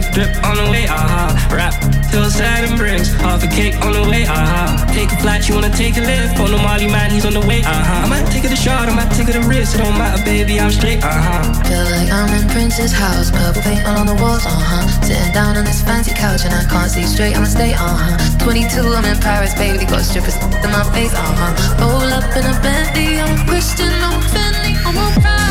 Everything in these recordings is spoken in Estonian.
Drip on the way, aha. Uh-huh. Rap till seven bricks. Half a cake on the way, aha. Uh-huh. Take a flight, you wanna take a lift? On the Molly man, he's on the way, aha. Uh-huh. I might take it a shot, I might take it a risk. It don't matter, baby, I'm straight, aha. Feel like I'm in Prince's house, purple paint all on the walls, uh huh. Sitting down on this fancy couch and I can't see straight, I'ma stay, uh huh. 22, I'm in Paris, baby, got strippers in my face, uh huh. Roll up in a Bentley, I'm a Christian, I'm Fendi, I'm a.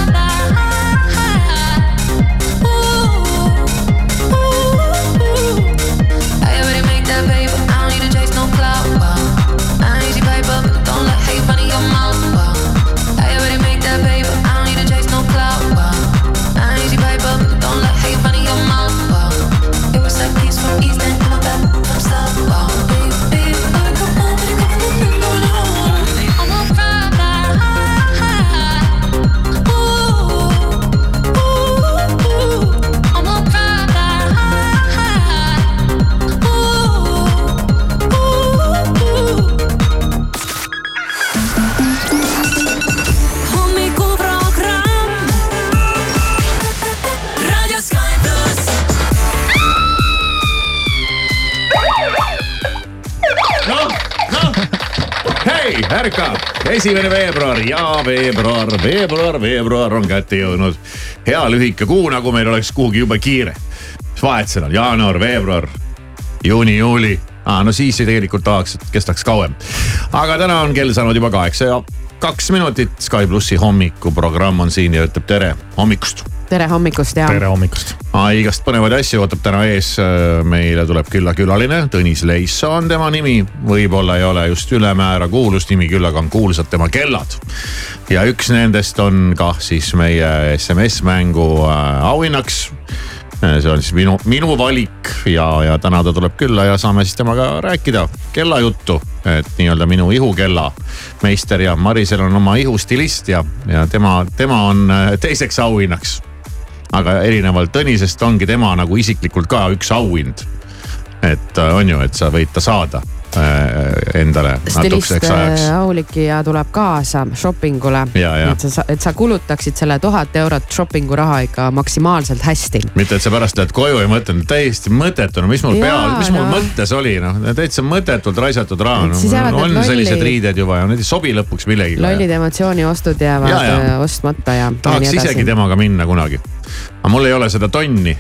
ärka, esimene veebruar ja veebruar, veebruar, veebruar on kätte jõudnud. hea lühike kuu, nagu meil oleks kuhugi jube kiire. mis vahet seal on, jaanuar, veebruar, juuni, juuli ah,. no siis tegelikult tahaks, et kestaks kauem. aga täna on kell saanud juba kaheksa ja kaks minutit. Sky plussi hommikuprogramm on siin ja ütleb tere hommikust tere hommikust ja tere hommikust. igast põnevaid asju ootab täna ees. meile tuleb külla külaline, Tõnis Leissoo on tema nimi. võib-olla ei ole just ülemäära kuulus nimi, küll aga on kuulsad tema kellad. ja üks nendest on kah siis meie SMS-mängu äh, auhinnaks. See on siis minu, minu valik ja, ja täna ta tuleb külla ja saame siis temaga rääkida kellajuttu. et nii-öelda minu ihukella meister ja Marisel on oma ihustilist ja, ja tema, tema on äh, teiseks auhinnaks aga erinevalt Tõnisest ongi tema nagu isiklikult ka üks auhind. et äh, on ju, et sa võid ta saada endale stilist natukeseks ajaks. äh, Auliki ja tuleb kaasa shopping ule. Ja, ja. et sa, et sa kulutaksid selle tuhat eurot shopping'u raha ikka maksimaalselt hästi. mitte, et sa pärast lähed koju ja mõtled, täiesti mõttetu, no mis mul Jaa, peal, mis mul no. mõttes oli, noh täitsa mõttetult raisatud raha no,. on lolli- sellised riided ju vaja, need ei sobi lõpuks millegi. lollid emotsiooniostud jäävad Ja, ja. äh, ostmata ja. tahaks isegi temaga minna kunagi. aga mul ei ole seda tonni.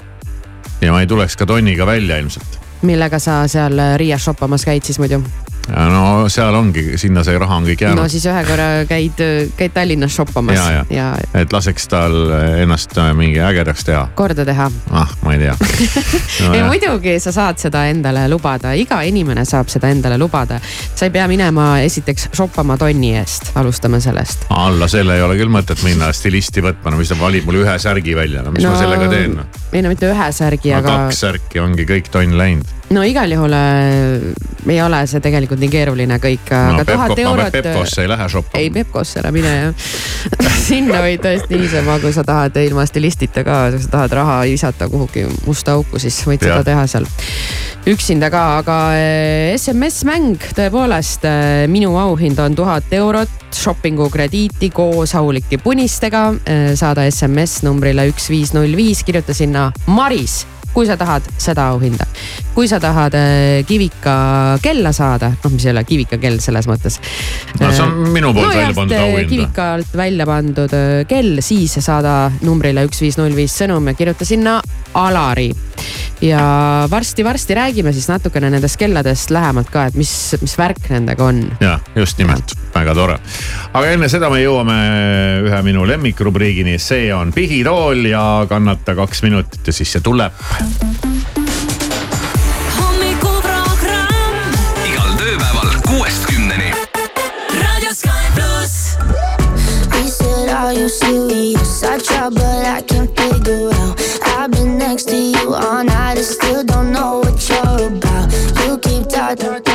ja ma ei tuleks ka tonniga välja ilmselt. Millega sa seal Riias shoppamas käid siis muidu? No seal ongi, sinna see raha on kõik no jäänud. siis ühe korra käid, käid Tallinnas shoppamas Ja, ja. ja et laseks tal ennast äh, mingi ägedaks teha. korda teha. ah, ma ei tea no, jah. muidugi sa saad seda endale lubada, iga inimene saab seda endale lubada. sa ei pea minema esiteks shoppama tonni eest, alustame sellest. alla selle ei ole küll mõtet minna stilisti võtma, no mis ta valib mulle ühe särgi välja, no mis no, ma sellega teen no.? ei no mitte ühe särgi, no aga kaks särki ongi kõik tonn läinud. No igal juhul äh, ei ole see tegelikult nii keeruline kõik, no aga tuhat eurot. Pepkosse ei lähe shoppama. ei Pepkosse ära mine jah. sinna võid tõesti niisama, kui sa tahad ilma stilistita ka, kui sa tahad raha visata kuhugi musta auku, siis võid Jah. seda teha seal üksinda ka, aga eh, SMS-mäng tõepoolest, minu auhind on tuhat eurot shopping'u krediiti koos Auliki punistega. saada SMS numbrile üks viis null viis, kirjuta sinna Maris kui sa tahad seda auhinda. kui sa tahad eh, kivika kella saada, noh, mis ei ole kivika kell selles mõttes. no see on minu poolt välja pandud auhind. kivikalt välja pandud kell, siis saada numbrile üks viis null viis sõnum ja kirjuta sinna Alari. ja varsti-varsti räägime siis natukene nendest kelladest lähemalt ka, et mis, mis värk nendega on. jah, just nimelt, väga tore. aga enne seda me jõuame ühe minu lemmikrubriigini, see on pihitool ja kannata kaks minutit ja siis see tuleb. Hommikuprogramm igal tööpäeval kuuest kümneni. Raadio Sky pluss. He said, Are you serious? I try, but I can't figure out. I've been next to you all night and still don't know what you're about. You keep talking, talking,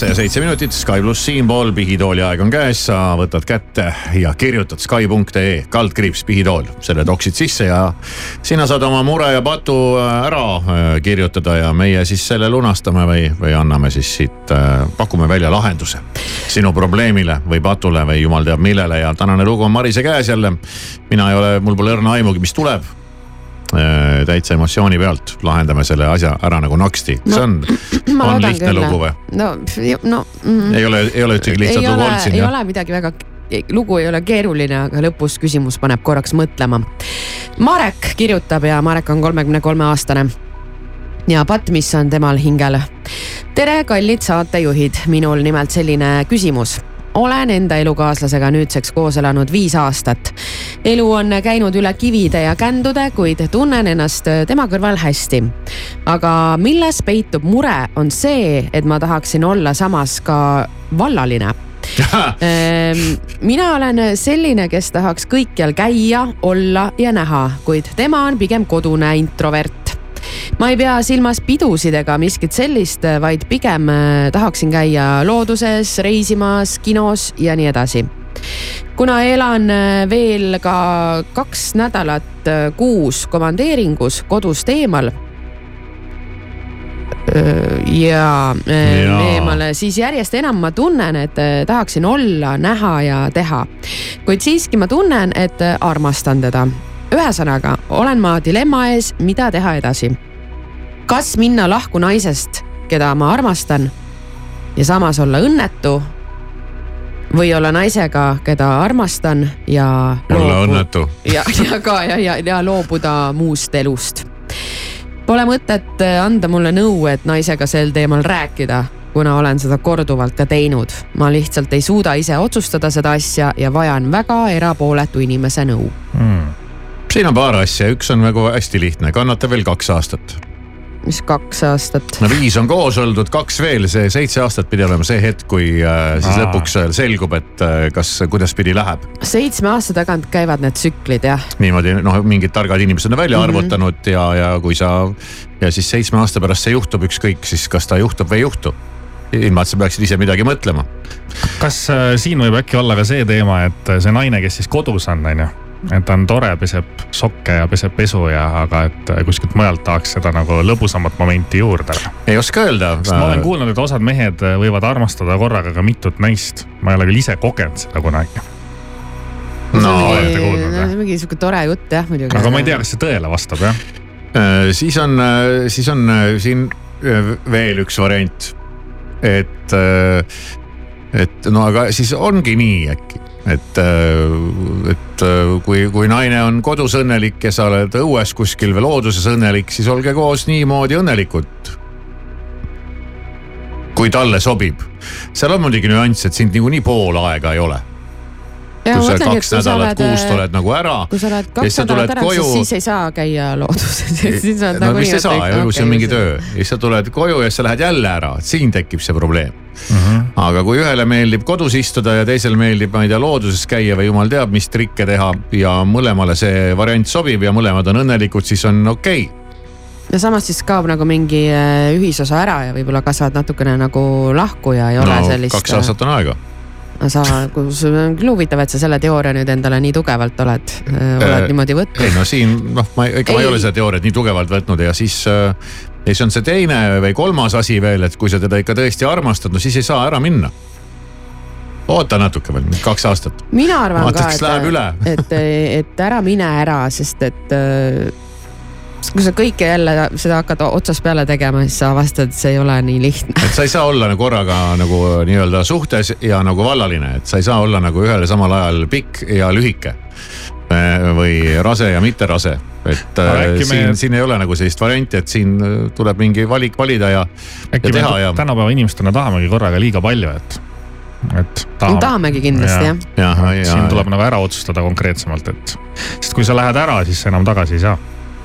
kaheksa ja seitse minutit, Sky pluss siinpool, pihitooli aeg on käes, sa võtad kätte ja kirjutad Sky.ee kaldkriips pihitool, selle toksid sisse ja sina saad oma mure ja patu äh, ära äh, kirjutada ja meie siis selle lunastame või, või anname siis siit, pakume välja lahenduse. sinu probleemile või patule või jumal teab millele ja tänane lugu on Marise käes jälle. mina ei ole, mul pole õrna aimugi, mis tuleb. Äh, täitsa emotsiooni pealt lahendame selle asja ära nagu naksti no,. see on, on lihtne lugu või? no, no mm, ei ole, ei ole ühtegi lihtsat lugu olnud siin ei ole midagi väga, lugu ei ole keeruline, aga lõpus küsimus paneb korraks mõtlema. Marek kirjutab ja Marek on kolmekümne kolme aastane ja patt, mis on temal hingel. tere, kallid saatejuhid, minul nimelt selline küsimus olen enda elukaaslasega nüüdseks koos elanud viis aastat. elu on käinud üle kivide ja kändude, kuid tunnen ennast tema kõrval hästi. aga milles peitub mure, on see, et ma tahaksin olla samas ka vallaline Ehm, mina olen selline, kes tahaks kõikjal käia, olla ja näha, kuid tema on pigem kodune introvert ma ei pea silmas pidusid ega miskit sellist, vaid pigem äh, tahaksin käia looduses, reisimas, kinos ja nii edasi. kuna elan äh, veel ka kaks nädalat äh, kuus komandeeringus kodust eemal ja Jaa. eemale, siis järjest enam ma tunnen, et tahaksin olla, näha ja teha. kuid siiski ma tunnen, et armastan teda. Ühesõnaga, olen ma dilemma ees, mida teha edasi. kas minna lahku naisest, keda ma armastan ja samas olla õnnetu või olla naisega, keda armastan ja. olla õnnetu. ja, ja ka ja, ja, ja loobuda muust elust Pole mõtet äh, anda mulle nõu, et naisega sel teemal rääkida, kuna olen seda korduvalt ka teinud. ma lihtsalt ei suuda ise otsustada seda asja ja vajan väga erapooletu inimese nõu. Siin on paar asja, üks on nagu hästi lihtne, kannata veel kaks aastat. mis kaks aastat. no viis on koos oldud, kaks veel, see seitse aastat pidi olema see hetk, kui äh, siis Aa. lõpuks äh, selgub, et äh, kas, kuidaspidi läheb. seitsme aasta tagant käivad need tsüklid jah. niimoodi noh, mingid targad inimesed on välja mm -hmm. arvutanud ja, ja kui sa ja siis seitsme aasta pärast see juhtub, ükskõik siis kas ta juhtub või ei juhtu. ilma, et sa peaksid ise midagi mõtlema. kas äh, siin võib äkki olla ka see teema, et äh, see naine, kes siis kodus on, on ju, et ta on tore, peseb sokke ja peseb pesu ja, aga et äh, kuskilt mujalt tahaks seda nagu lõbusamat momenti juurde. ei oska öelda. sest ma olen kuulnud, et osad mehed äh, võivad armastada korraga ka mitut naist. ma ei ole küll ise kogenud seda kunagi, no olete kuulnud, või? mingi sihuke tore jutt jah muidugi. aga ma ei tea, kas see tõele vastab jah. äh, siis on, siis on siin veel üks variant. et, et no aga siis ongi nii äkki, et, et äh, kui, kui naine on kodus õnnelik ja sa oled õues kuskil või looduses õnnelik, siis olge koos niimoodi õnnelikud. kui talle sobib, seal on muidugi nüanss, et sind niikuinii pool aega ei ole. Kui sa kaks nädalat kuust oled nagu ära kui sa oled ja kaks siis sa nädalat ära, koju siis. siis ei saa käia looduses. siis on no nagunii vist ei saa kõik- ju, see on mingi see- töö ja siis sa tuled koju ja siis sa lähed jälle ära, siin tekib see probleem. Mhm. aga kui ühele meeldib kodus istuda ja teisele meeldib, ma ei tea, looduses käia või jumal teab, mis trikke teha ja mõlemale see variant sobib ja mõlemad on õnnelikud, siis on okei okay.. ja samas siis kaob nagu mingi äh, ühisosa ära ja võib-olla kasvad natukene nagu lahku ja ei ole no sellist. kaks aastat on aega. sa, sul on küll huvitav, et sa selle teooria nüüd endale nii tugevalt oled, oled Äh, niimoodi võtnud. ei no siin noh, ma, ega ma ei ole seda teooriat nii tugevalt võtnud ja siis äh, ja siis on see teine või kolmas asi veel, et kui sa teda ikka tõesti armastad, no siis ei saa ära minna. oota natuke veel, kaks aastat. mina arvan Vaata, ka, et, et, et ära mine ära, sest et äh, kui sa kõike jälle seda hakkad otsast peale tegema, siis sa avastad, et see ei ole nii lihtne. et sa ei saa olla nagu korraga nagu nii-öelda suhtes ja nagu vallaline, et sa ei saa olla nagu ühel ja samal ajal pikk ja lühike. või rase ja mitte rase, et äh, me- siin, siin ei ole nagu sellist varianti, et siin äh, tuleb mingi valik valida ja, äkki ja me ja, tänapäeva inimestena tahamegi korraga liiga palju, et, et. tahamegi kindlasti jah. ja, ja, siin tuleb nagu ära otsustada konkreetsemalt, et, sest kui sa lähed ära, siis sa enam tagasi ei saa.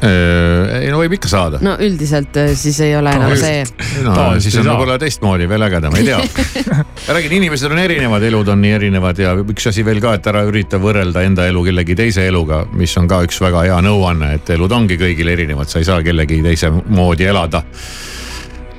Äh, ei no võib ikka saada. no üldiselt äh, siis ei ole enam see. no siis on võib-olla teistmoodi veel ägedam, ei tea. räägin, inimesed on erinevad, elud on nii erinevad ja üks asi veel ka, et ära ürita võrrelda enda elu kellegi teise eluga, mis on ka üks väga hea nõuanne, et elud ongi kõigil erinevad, sa ei saa kellegi teise moodi elada.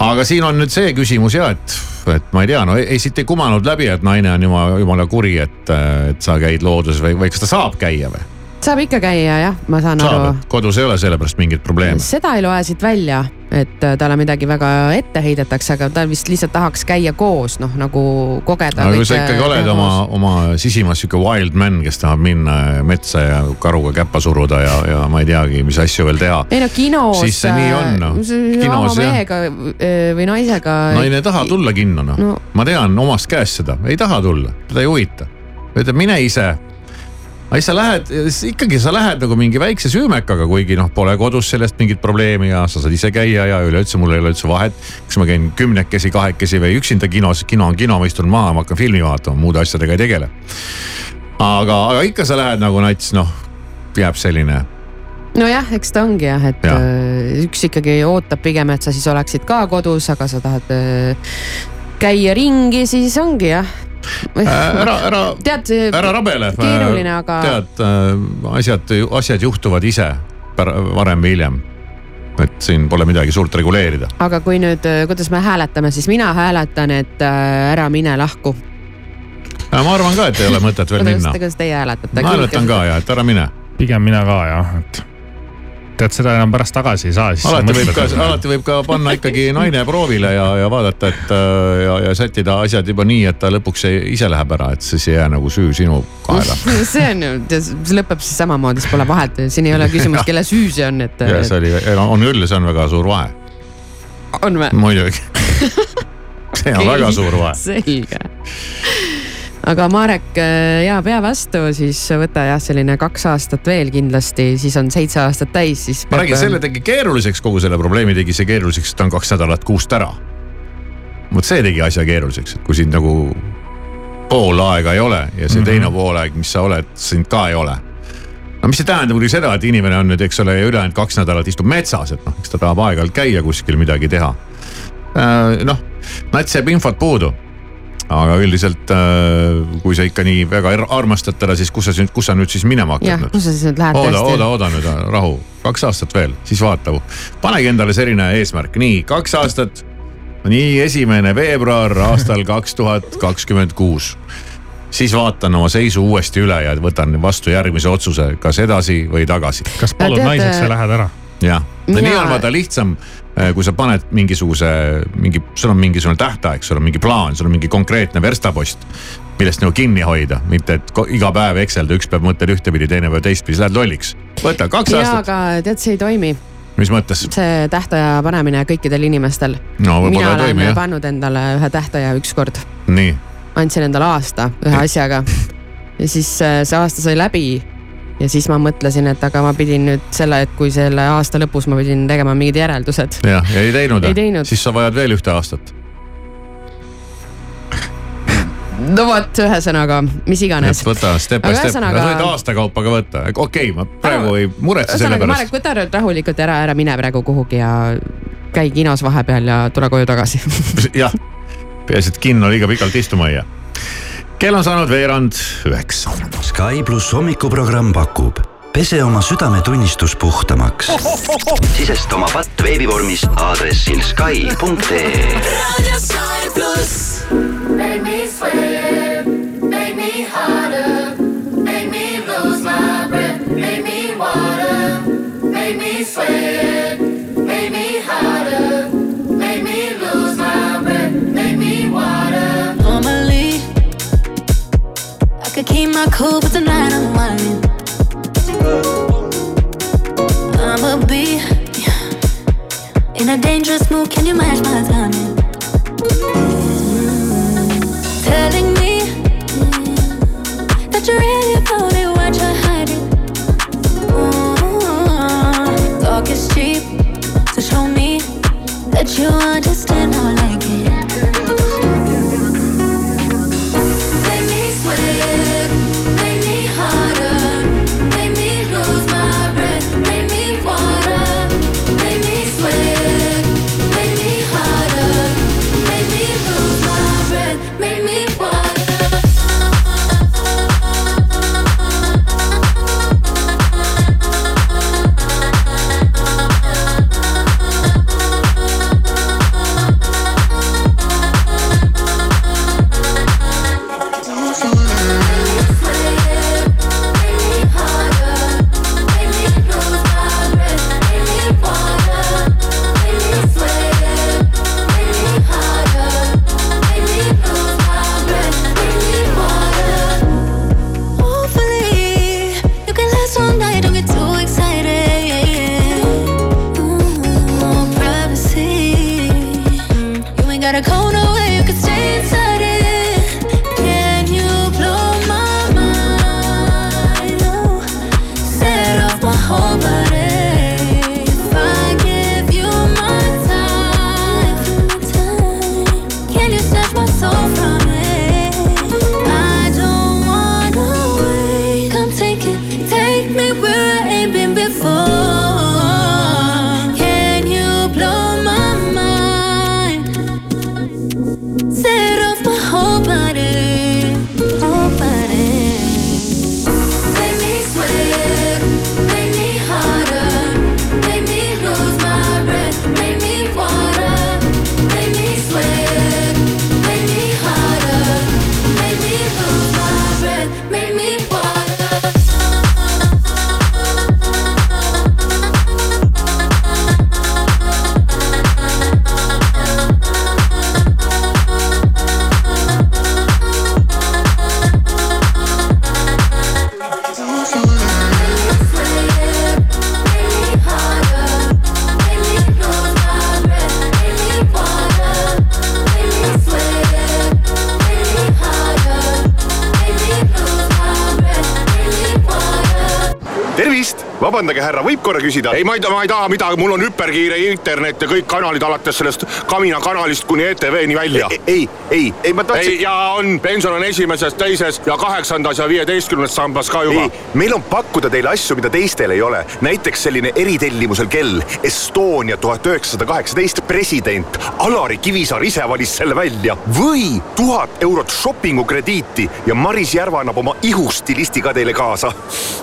aga siin on nüüd see küsimus ja et, et ma ei tea, no ei, ei siit ei kumanud läbi, et naine on jumala, jumala kuri, et, et sa käid looduses või, või kas ta saab käia või? Saab ikka käia jah, ma saan saab aru, kodus ei ole sellepärast mingit probleemi. seda ei loe siit välja, et äh, talle midagi väga ette heidetakse, aga ta vist lihtsalt tahaks käia koos, noh nagu kogeda. aga kui sa ikkagi oled oma, oma sisimas sihuke wild man, kes tahab minna metsa ja karuga käppa suruda ja, ja ma ei teagi, mis asju veel teha. ei no kinos. Siis see nii on, noh. Kinos, jah. mehega äh, või naisega. naine ei taha tulla kinno noh No. no., ma tean omast käest seda, ei taha tulla, teda ei huvita. ütleb mine ise. Aga siis sa lähed, ikkagi sa lähed nagu mingi väikse süümekaga, kuigi noh, pole kodus sellest mingit probleemi ja sa saad ise käia ja üleüldse mul ei ole üldse vahet. kas ma käin kümnekesi, kahekesi või üksinda kinos, kino on kino, ma istun maha, ma hakkan filmi vaatama, muude asjadega ei tegele. aga, aga ikka sa lähed nagu nats, noh jääb selline nojah, eks ta ongi jah, et Jah. äh, üks ikkagi ootab pigem, et sa siis oleksid ka kodus, aga sa tahad äh, käia ringi, siis ongi jah. äh,. ära, ära, tead, ära rabele. keeruline, aga- tead äh,, asjad, asjad juhtuvad ise varem või hiljem. et siin pole midagi suurt reguleerida. aga kui nüüd, kuidas me hääletame, siis mina hääletan, et äh, ära mine lahku. ma arvan ka, et ei ole mõtet veel minna. kuidas teie hääletate? ma hääletan ka ja, et ära mine. pigem mina ka jah, et tead, seda enam pärast tagasi ei saa, siis. alati võib ka, alati võib ka panna ikkagi naine proovile ja, ja vaadata, et äh, ja, ja sättida asjad juba nii, et ta lõpuks ei, ise läheb ära, et siis ei jää nagu süü sinu kaela. see on ju, see lõpeb siis samamoodi, siis pole vahet, siin ei ole küsimus, kelle süü see on, et ja see oli, on küll, see on väga suur vahe, on või? muidugi. see on väga suur vahe. selge. Aga Marek ja pea vastu, siis võta jah, selline kaks aastat veel kindlasti, siis on seitse aastat täis, siis. ma räägin, selle tegi keeruliseks, kogu selle probleemi tegi see keeruliseks, et ta on kaks nädalat kuust ära. vot see tegi asja keeruliseks, et kui sind nagu pool aega ei ole ja see mm -hmm. teine pool aeg, mis sa oled, sind ka ei ole. no mis see tähendab muidugi seda, et inimene on nüüd, eks ole, ülejäänud kaks nädalat istub metsas, et noh, eks ta tahab aeg-ajalt käia kuskil midagi teha. noh, nats jääb infot puudu aga üldiselt kui sa ikka nii väga armastad teda, siis kus sa, kus sa nüüd siis minema hakkad? jah, kus sa siis nüüd lähed ooda, tõesti? ooda, ooda nüüd, rahu, kaks aastat veel, siis vaata. panegi endale selline eesmärk, nii kaks aastat. nii esimene veebruar aastal kaks tuhat kakskümmend kuus siis vaatan oma seisu uuesti üle ja võtan vastu järgmise otsuse, kas edasi või tagasi. kas teate- naiseks või lähed ära? jah, nii on vaata lihtsam, kui sa paned mingisuguse, mingi, sul on mingisugune tähtaeg, sul on mingi plaan, sul on mingi konkreetne verstapost. millest nagu kinni hoida, mitte et iga päev Excelda, üks päev mõtled ühtepidi, teine päev teistpidi, sa lähed lolliks. võta kaks jaa, aastat, aga tead, see ei toimi, mis mõttes? see tähtaja panemine kõikidel inimestel. no mina ei toimi olen jah, pannud endale ühe tähtaja ükskord, andsin endale aasta ühe asjaga ja siis äh, see aasta sai läbi. Ja siis ma mõtlesin, et aga ma pidin nüüd selle, et kui selle aasta lõpus ma pidin tegema mingid järeldused. jah, ja ei teinud, Ei teinud. siis sa vajad veel ühte aastat. no vot, ühesõnaga, mis iganes. võta step by step, sa võid aasta kaupa ka võtta, okei okay,, ma praegu ei muretse selle ühesõnaga, Marek, pärast. võta nüüd rahulikult ära, ära mine praegu kuhugi ja käi kinos vahepeal ja tule koju tagasi jah, peaasi, et kinno liiga pikalt istuma ei jää. Kell on saanud veerand üheksa. Sky pluss hommikuprogramm pakub pese oma südametunnistus puhtamaks. sisesta oma patt veebivormis aadressil Sky.ee I could keep my cool, but tonight I'm whining. I'ma be in a dangerous mood. Can you match my timing? Telling me that you're really about it, what you're hiding. Mm, Talk is cheap, so show me that you understand how vabandage, härra, võib korra küsida? ei, ma ei taha, ma ei taha midagi, mul on hüperkiire internet ja kõik kanalid alates sellest Kamina kanalist kuni ETV-ni välja. ei, ei, ei ma tahtsin. ei, ja on, pension on esimeses, teises ja kaheksandas ja viieteistkümnes sambas ka juba. meil on pakkuda teile asju, mida teistel ei ole. näiteks selline eritellimusel kell Estonia tuhat üheksasada kaheksateist president Alari Kivisaar ise valis selle välja või tuhat eurot shopping'u krediiti ja Maris Järva annab oma ihustilisti ka teile kaasa.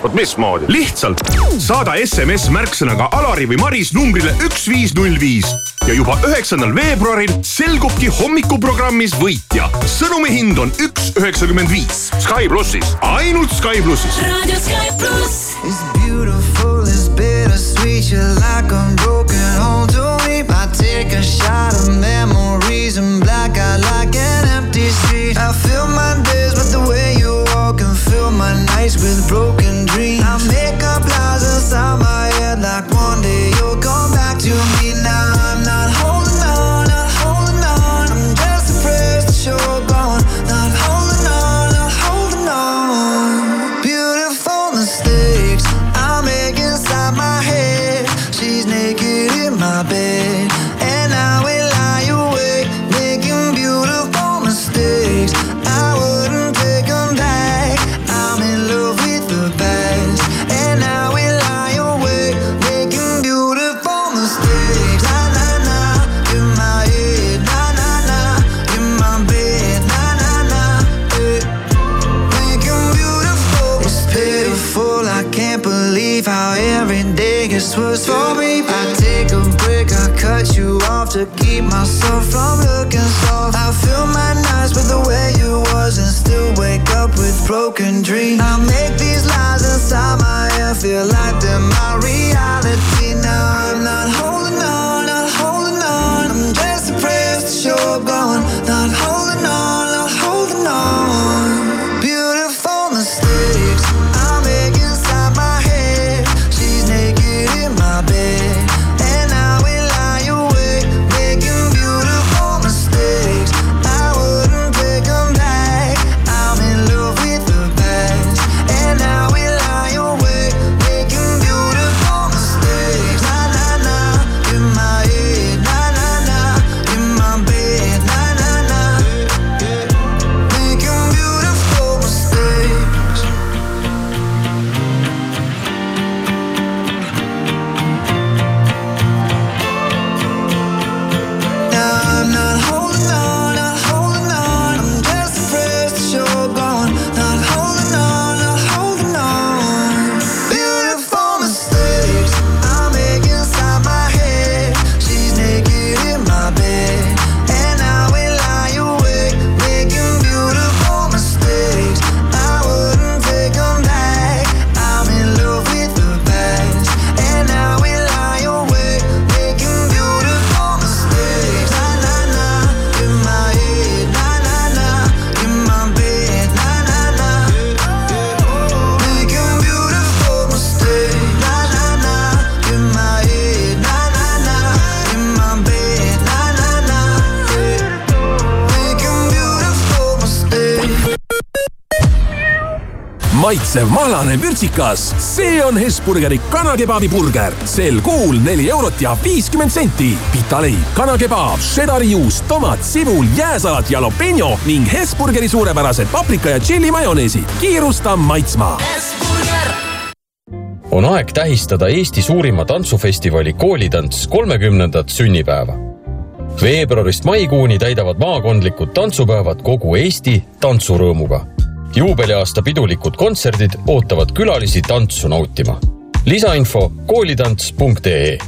vot mismoodi? lihtsalt saada SMS märksõnaga Alari või Maris numbrile üks viis null viis ja juba üheksandal veebruaril selgubki hommikuprogrammis võitja. sõnumi hind on üks üheksakümmend viis. Sky plussis, ainult Sky plussis. Radio Sky Plus. It's beautiful, it's bittersweet. You're like a broken home to me. I take a shot of memories and black out like an empty street. I fill my days fill my nights with broken dreams. I make up lies inside my head like one day you'll come back to me. Maitsev mahlane vürtsikas, see on Hesburgeri kanakebabi burger. sel kuul neli eurot ja viiskümmend senti. pitaleib, kanakebaab, šedari juust, tomat, sibul, jääsalat, jalapeno ning Hesburgeri suurepärased paprika ja tšilli majoneesid. kiirusta maitsma. on aeg tähistada Eesti suurima tantsufestivali Koolitants kolmekümnendat sünnipäeva. veebruarist maikuuni täidavad maakondlikud tantsupäevad kogu Eesti tantsurõõmuga. Juubeliaasta pidulikud kontserdid ootavad külalisi tantsu nautima. lisainfo koolitants.ee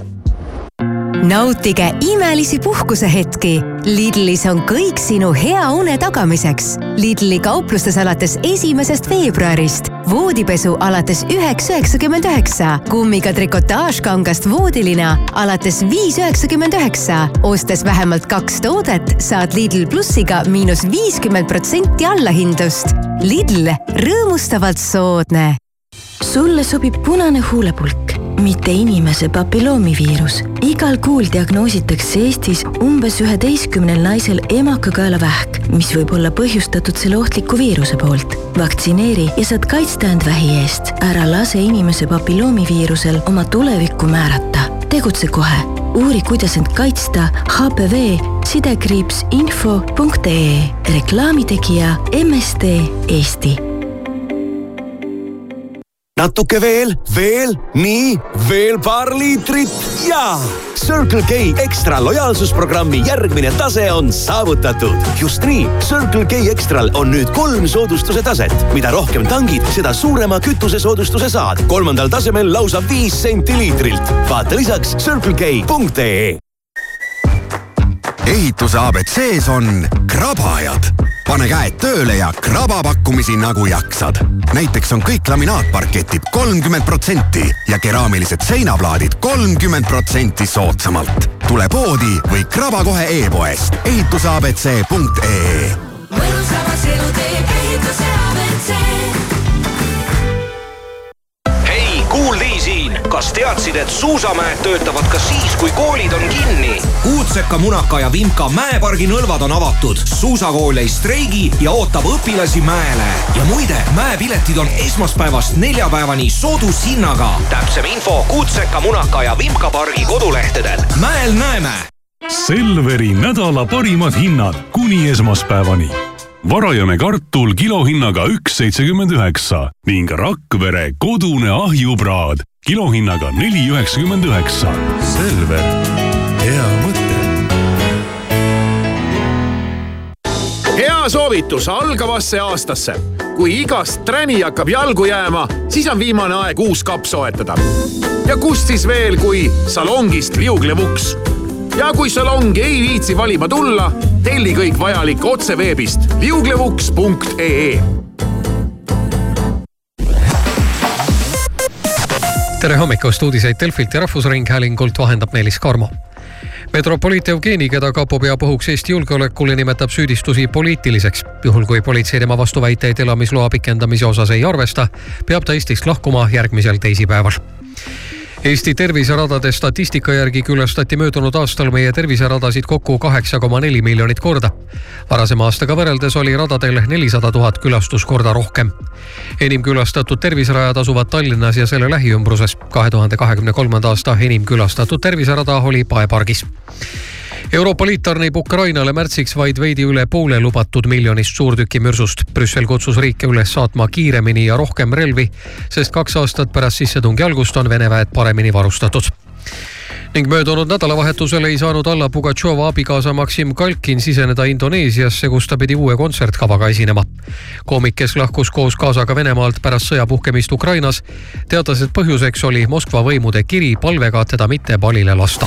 nautige imelisi puhkusehetki. Lidlis on kõik sinu hea une tagamiseks. Lidli kauplustes alates esimesest veebruarist. voodipesu alates üheks üheksakümmend üheksa, kummiga trikotaažkangast voodilina alates viis üheksakümmend üheksa. ostes vähemalt kaks toodet, saad Lidl plussiga miinus viiskümmend protsenti allahindlust. Lidl, rõõmustavalt soodne sulle sobib punane huulepulk, mitte inimese papilloomiviirus. igal kuul diagnoositakse Eestis umbes üheteistkümnel naisel emakakaelavähk, mis võib olla põhjustatud selle ohtliku viiruse poolt. vaktsineeri ja saad kaitsta end vähi eest. ära lase inimese papilloomiviirusel oma tulevikku määrata. tegutse kohe uuri, kuidas end kaitsta HPV sidekriips info.ee reklaamitegija MSD Eesti natuke veel, veel, nii, veel paar liitrit ja Circle K ekstra lojaalsusprogrammi järgmine tase on saavutatud. just nii, Circle K ekstral on nüüd kolm soodustuse taset. mida rohkem tangid, seda suurema kütusesoodustuse saad. kolmandal tasemel lausa viis senti liitrilt. vaata lisaks circlek.ee ehituse abc-s on krabajad pane käed tööle ja kraba pakkumisi nagu jaksad. näiteks on kõik laminaatparketid kolmkümmend protsenti ja keraamilised seinaplaadid kolmkümmend protsenti soodsamalt. tule poodi või kraba kohe e-poest ehituseabc.ee. mõnusamaks elu kas teadsid, et suusamäed töötavad ka siis, kui koolid on kinni? Uudseka, Munaka ja Vimka mäepargi nõlvad on avatud. suusakool ei streigi ja ootab õpilasi mäele. ja muide, mäepiletid on esmaspäevast neljapäevani soodushinnaga. täpsem info Kuutseka, Munaka ja Vimka pargi kodulehtedel. mäel näeme. Selveri nädala parimad hinnad kuni esmaspäevani varajane kartul kilohinnaga üks seitsekümmend üheksa ning Rakvere kodune ahjupraad kilohinnaga neli üheksakümmend üheksa. Selver, hea mõte. hea soovitus algavasse aastasse. kui igast träni hakkab jalgu jääma, siis on viimane aeg uus kapp soetada. ja kust siis veel, kui salongist liuglevuks ja kui salongi ei viitsi valima tulla, telli kõik vajalik otse veebist liuglevuks.ee. tere hommikust, uudiseid Delfilt ja Rahvusringhäälingult vahendab Meelis Karmo metropoliit Jevgeni, keda kapo peab ohuks Eesti julgeolekule, nimetab süüdistusi poliitiliseks. juhul kui politsei tema vastuväiteid elamisloa pikendamise osas ei arvesta, peab ta Eestist lahkuma järgmisel teisipäeval Eesti terviseradade statistika järgi külastati möödunud aastal meie terviseradasid kokku kaheksa koma neli miljonit korda. varasema aastaga võrreldes oli radadel nelisada tuhat külastuskorda rohkem. enim külastatud terviserajad asuvad Tallinnas ja selle lähiümbruses. kahe tuhande kahekümne kolmanda aasta enim külastatud terviserada oli Pae pargis Euroopa Liit tarnib Ukrainale märtsiks vaid veidi üle poole lubatud miljonist suurtükimürsust. Brüssel kutsus riike üles saatma kiiremini ja rohkem relvi, sest kaks aastat pärast sissetungi algust on Vene väed paremini varustatud ning möödunud nädalavahetusel ei saanud Alla Pugatšova abikaasa Maksim Kalkin siseneda Indoneesiasse, kus ta pidi uue kontsertkavaga esinema. koomik, kes lahkus koos kaasaga Venemaalt pärast sõja puhkemist Ukrainas, teatas, et põhjuseks oli Moskva võimude kiri palvega teda mitte pallile lasta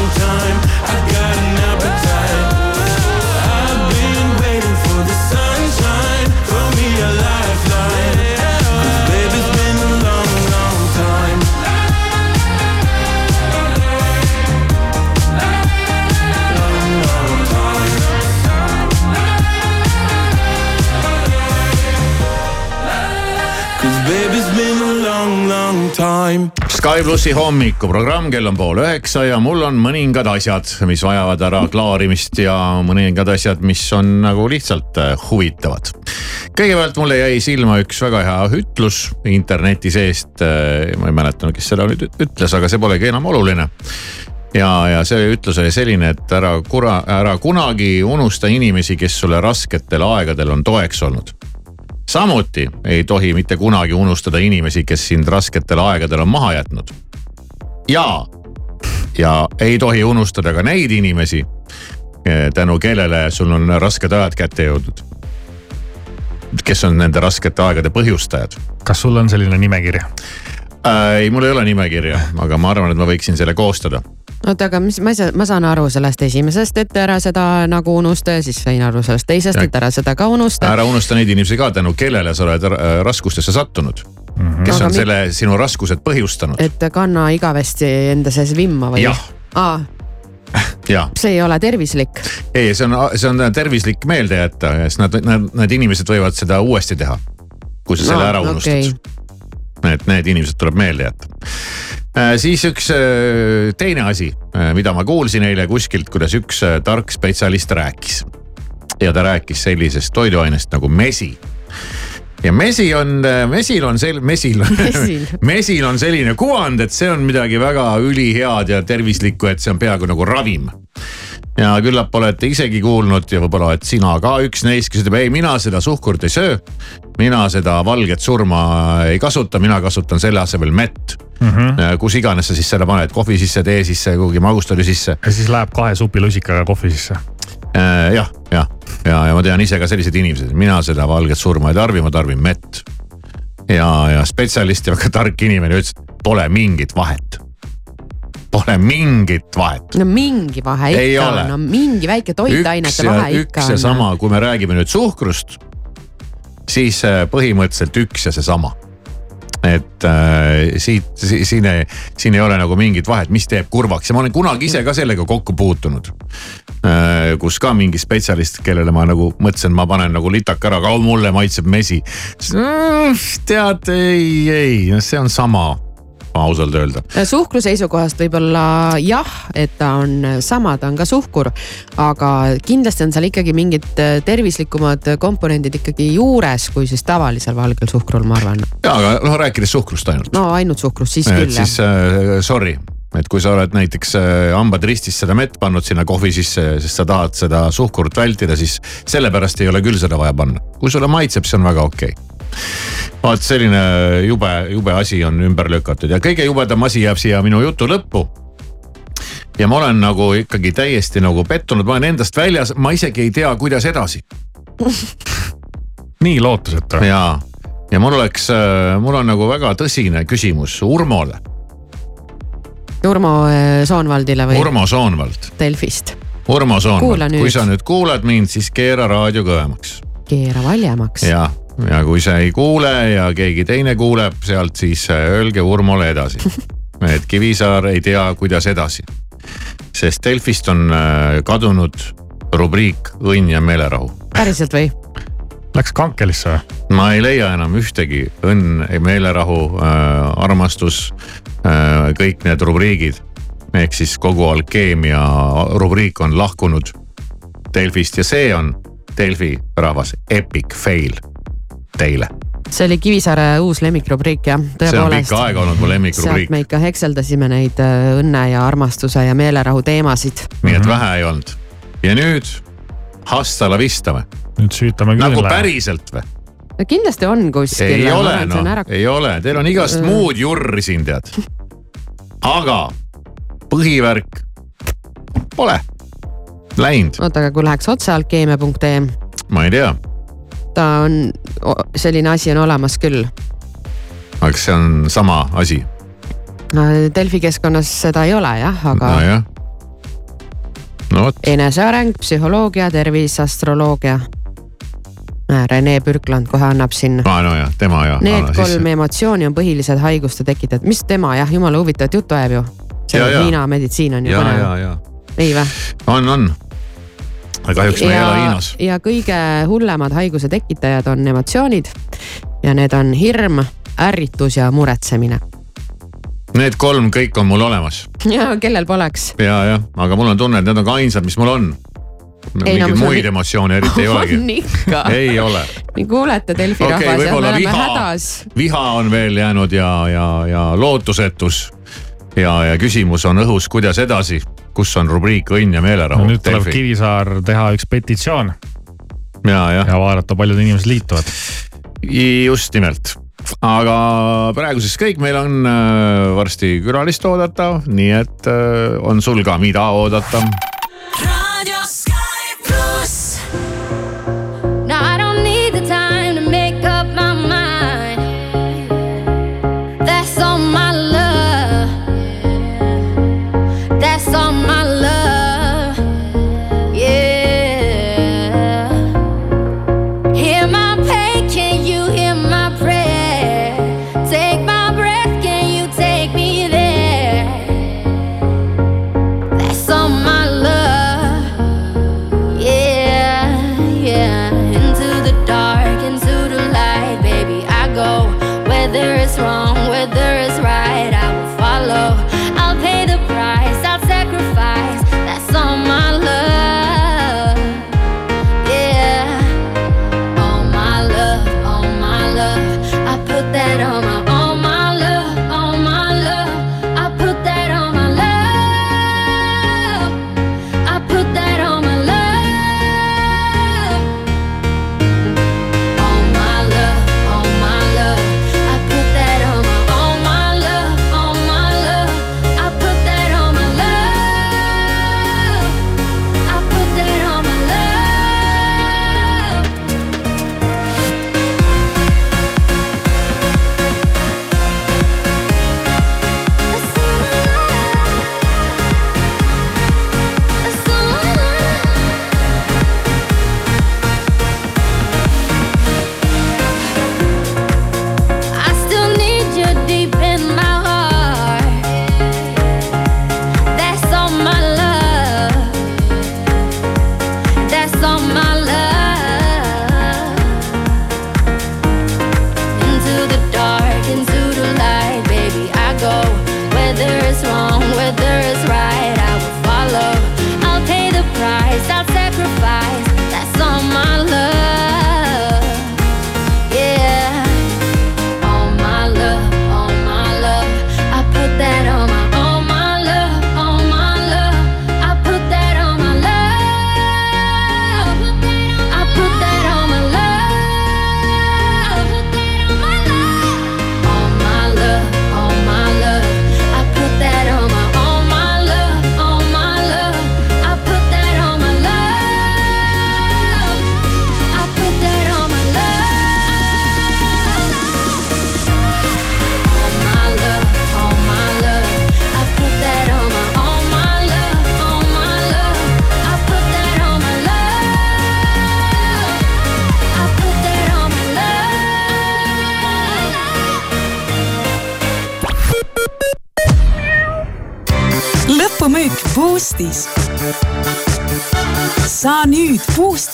Sky plussi hommikuprogramm, kell on pool üheksa ja mul on mõningad asjad, mis vajavad ära klaarimist ja mõningad asjad, mis on nagu lihtsalt äh, huvitavad. kõigepealt mulle jäi silma üks väga hea ütlus interneti seest. ma ei mäleta, kes seda nüüd ütles, aga see polegi enam oluline ja, ja see ütlus oli selline, et ära kura, ära kunagi unusta inimesi, kes sulle rasketel aegadel on toeks olnud samuti ei tohi mitte kunagi unustada inimesi, kes sind rasketel aegadel on maha jätnud. ja, ja ei tohi unustada ka neid inimesi, tänu kellele sul on rasked ajad kätte jõudnud. kes on nende raskete aegade põhjustajad. kas sul on selline nimekiri? äh,? ei, mul ei ole nimekirja, aga ma arvan, et ma võiksin selle koostada oota, aga mis, ma ei saa, ma saan aru sellest esimesest, et ära seda nagu unusta ja siis sain aru sellest teisest, et ära seda ka unusta. ära unusta neid inimesi ka, tänu kellele sa oled äh, raskustesse sattunud mm. -hmm. kes Aga on selle sinu raskused põhjustanud. et kanna igavesti enda sees vimma või? Jah. see ei ole tervislik. ei, see on, see on tervislik meelde jätta, sest nad, nad, need inimesed võivad seda uuesti teha. kui sa selle No, ära unustad okei. Need, need inimesed tuleb meelde jätta. siis üks äh, teine asi, mida ma kuulsin eile kuskilt, kuidas üks äh, tark spetsialist rääkis. ja ta rääkis sellisest toiduainest nagu mesi ja mesi on, mesil on sel-, mesil Mesil. mesil on selline kuvand, et see on midagi väga ülihead ja tervislikku, et see on peaaegu nagu ravim. ja küllap olete isegi kuulnud ja võib-olla oled sina ka üks neist, kes ütleb, ei, mina seda suhkurt ei söö. mina seda valget surma ei kasuta, mina kasutan selle asemel mett mm. -hmm. kus iganes sa siis selle paned, kohvi sisse, tee sisse, kuhugi magustustöö sisse. ja siis läheb kahe supilusikaga kohvi sisse. jah, jah, ja, ja, ma tean ise ka selliseid inimesi, mina seda valget surma ei tarbi, ma tarbin mett. ja, ja spetsialist ja väga tark inimene ütles, pole mingit vahet. Pole mingit vahet. no mingi vahe Ei ikka ole. on, no mingi väike toitainete vahe ikka üks ja on. sama, kui me räägime nüüd suhkrust, siis äh, põhimõtteliselt üks ja seesama. Et äh, siit, siin ei, siin ei ole nagu mingit vahet, mis teeb kurvaks ja ma olen kunagi ise ka sellega kokku puutunud äh,. kus ka mingi spetsialist, kellele ma nagu mõtlesin, ma panen nagu litaka ära, aga mulle maitseb mesi. tead, ei, ei, see on sama, ausalt öelda suhkru seisukohast võib-olla jah, et ta on sama, ta on ka suhkur, aga kindlasti on seal ikkagi mingid äh, tervislikumad komponendid ikkagi juures, kui siis tavalisel valgel suhkrul, ma arvan. ja, aga noh, rääkides suhkrust ainult. no ainult suhkrust, siis küll jah siis. äh, sorry, et kui sa oled näiteks äh, hambad ristis seda mett pannud sinna kohvi sisse, sest sa tahad seda suhkurt vältida, siis sellepärast ei ole küll seda vaja panna. kui sulle maitseb, see on väga okei okay. Vaat selline jube, jube asi on ümber lükatud ja kõige jubedam asi jääb siia minu jutu lõppu ja ma olen nagu ikkagi täiesti nagu pettunud, ma olen endast väljas, ma isegi ei tea, kuidas edasi. nii lootusetu. ja, ja mul oleks, mul on nagu väga tõsine küsimus Urmole, Urmo äh, Soonvaldile või Urmo Soonvald. Delfist. Urmo Kuula Soonvald, nüüd. kui sa nüüd kuulad mind, siis keera raadio kõvemaks keera valjemaks. ja, ja kui sa ei kuule ja keegi teine kuuleb sealt, siis äh, öelge Urmole edasi. et Kivisaar ei tea, kuidas edasi. sest Delfist on äh, kadunud rubriik Õnn ja meelerahu. päriselt või? Läks kankelisse või? ma ei leia enam ühtegi õnn, meelerahu äh,, armastus äh,, kõik need rubriigid. ehk siis kogu alkeemia rubriik on lahkunud Delfist ja see on Delfi rahvas epic fail teile. see oli Kivisaare uus lemmikrubriik jah, see on tõepoolest. pikka aega olnud mu lemmikrubriik sealt, me ikka hekseldasime neid äh, õnne ja armastuse ja meelerahu teemasid. nii et vähe ei olnud. ja nüüd hasta la vista või? nüüd süütame küll. nagu päriselt või? no kindlasti on kuskil. ei ole noh, ei ole, teil on igast Mm. muud jurri siin tead. aga põhivärk pole, Läinud, oota, aga kui läheks otse alkeemia.ee, ma ei tea, ta on, selline asi on olemas küll. aga kas see on sama asi? Delfi keskkonnas seda ei ole jah, aga nojah. no vot, eneseareng, psühholoogia, tervis, astroloogia. Rene Pürkland kohe annab siin. aa nojah, tema ja. Need kolm emotsiooni on põhilised haiguste tekitajad, mis tema jah, jumala huvitavat juttu ajab ju. see. Hiina meditsiin on ju põnev, ei vä? on, on. Aga kahjuks me ei ela Hiinas. ja kõige hullemad haiguse tekitajad on emotsioonid ja need on hirm, ärritus ja muretsemine. Need kolm kõik on mul olemas ja kellel poleks. ja, jah, aga mul on tunne, et need on ka ainsad, mis mul on. Ei, no mingeid sul- muid emotsioone eriti ei olegi on. ei ole. kuulete Delfi okei, rahvas ja me oleme viha hädas., viha on veel jäänud ja, ja, ja lootusetus. ja, ja küsimus on õhus, kuidas edasi, kus on rubriik õnn ja meelerahu no nüüd tuleb. Kivisaar teha üks petitsioon ja, jah. ja vaadata, paljud inimesed liituvad. just nimelt, aga praeguseks kõik, meil on äh, varsti külalist oodata, nii et äh, on sul ka, mida oodata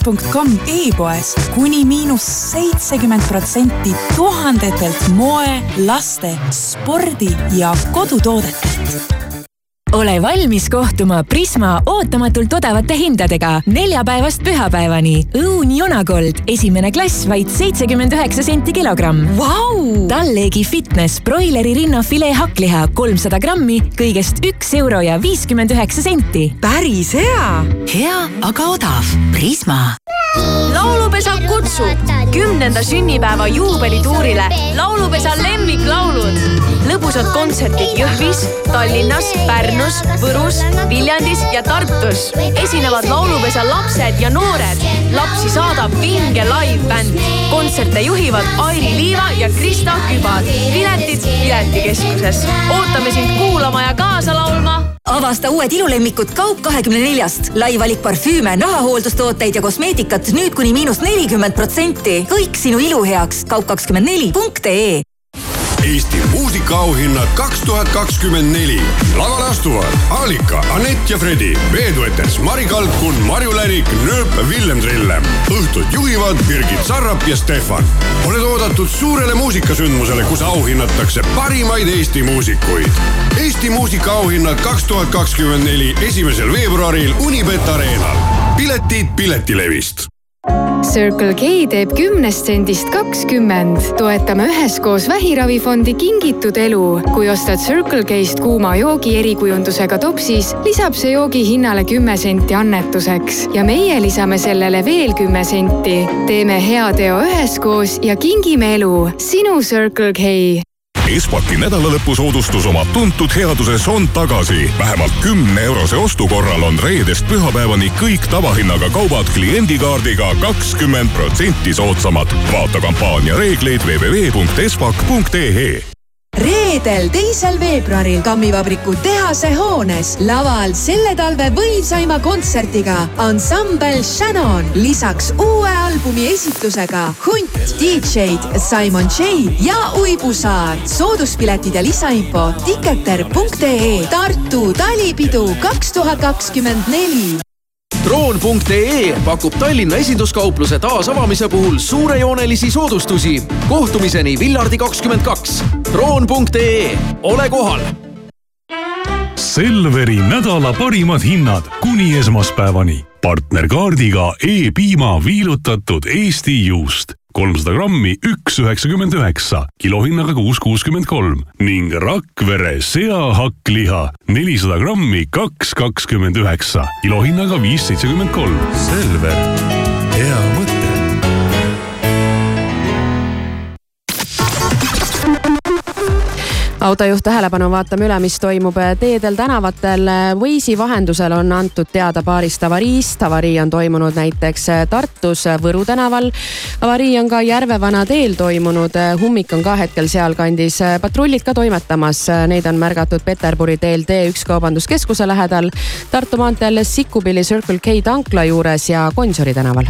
Boost.com e-poes kuni miinus seitsekümmend protsenti tuhandetelt moe, laste, spordi ja kodutoodetelt ole valmis kohtuma Prisma ootamatult odavate hindadega neljapäevast pühapäevani. õun Jonagold, esimene klass vaid seitsekümmend üheksa senti kilogramm wow!. Talleegi Fitness broileri rinnafilee hakkliha kolmsada grammi kõigest üks euro ja viiskümmend üheksa senti. päris hea. hea, aga odav. Prisma. laulupesa kutsub kümnenda sünnipäeva juubelituurile laulupesa põgusad kontserdid Jõhvis, Tallinnas, Pärnus, Võrus, Viljandis ja Tartus. esinevad Laulupesa lapsed ja noored. lapsi saadab vinge live-bänd. kontserte juhivad Airi Liiva ja Krista Kübar. piletid Piletikeskuses. ootame sind kuulama ja kaasa laulma. avasta uued ilulemmikud Kaup24-st. lai valik parfüüme, nahahooldustooteid ja kosmeetikat nüüd kuni miinus nelikümmend protsenti. kõik sinu ilu heaks. kaup24.ee Eesti muusikaauhinnad kaks tuhat kakskümmend neli. lavale astuvad Alika, Anett ja Fredi, veeduetes Mari Kalkun, Marju Lärik, Nööp, Villem Trillem. õhtut juhivad Birgit Sarrap ja Stefan. oled oodatud suurele muusikasündmusele, kus auhinnatakse parimaid Eesti muusikuid. Eesti muusikaauhinnad kaks tuhat kakskümmend neli, esimesel veebruaril Unibet Arenal. piletid Piletilevist Circle K teeb kümnest sendist kakskümmend. toetame üheskoos Vähiravifondi Kingitud elu. kui ostad Circle K-st kuuma joogi erikujundusega topsis, lisab see joogi hinnale kümme senti annetuseks ja meie lisame sellele veel kümme senti. teeme hea teo üheskoos ja kingime elu. sinu Circle K Espaki nädalalõpusoodustus oma tuntud headuses on tagasi. vähemalt kümne eurose ostu korral on reedest pühapäevani kõik tavahinnaga kaubad kliendikaardiga kakskümmend protsenti soodsamad. vaata kampaania reegleid www.espak.ee reedel, teisel veebruaril Kammivabriku tehase hoones laval selle talve võimsaima kontserdiga ansambel Shannon. lisaks uue albumi esitlusega Hunt, DJ-d Simon J ja Uibu Saar. sooduspiletid ja lisainfo tiketer.ee Tartu talipidu kaks tuhat kakskümmend neli droon.ee pakub Tallinna esinduskaupluse taasavamise puhul suurejoonelisi soodustusi. kohtumiseni Villardi kakskümmend kaks. droon.ee, ole kohal. Selveri nädala parimad hinnad kuni esmaspäevani. partnerkaardiga E-piima viilutatud Eesti juust kolmsada grammi, üks üheksakümmend üheksa, kilohinnaga kuus kuuskümmend kolm ning Rakvere seahakkliha nelisada grammi, kaks kakskümmend üheksa, kilohinnaga viis seitsekümmend kolm. Selver, autojuht tähelepanu, vaatame üle, mis toimub teedel, tänavatel. Waze'i vahendusel on antud teada paarist avariist. avarii on toimunud näiteks Tartus Võru tänaval. avarii on ka Järvevana teel toimunud, ummik on ka hetkel sealkandis. patrullid ka toimetamas, neid on märgatud Peterburi teel T1 kaubanduskeskuse lähedal, Tartu maanteel Sikkupilli Circle K tankla juures ja Gonsiori tänaval.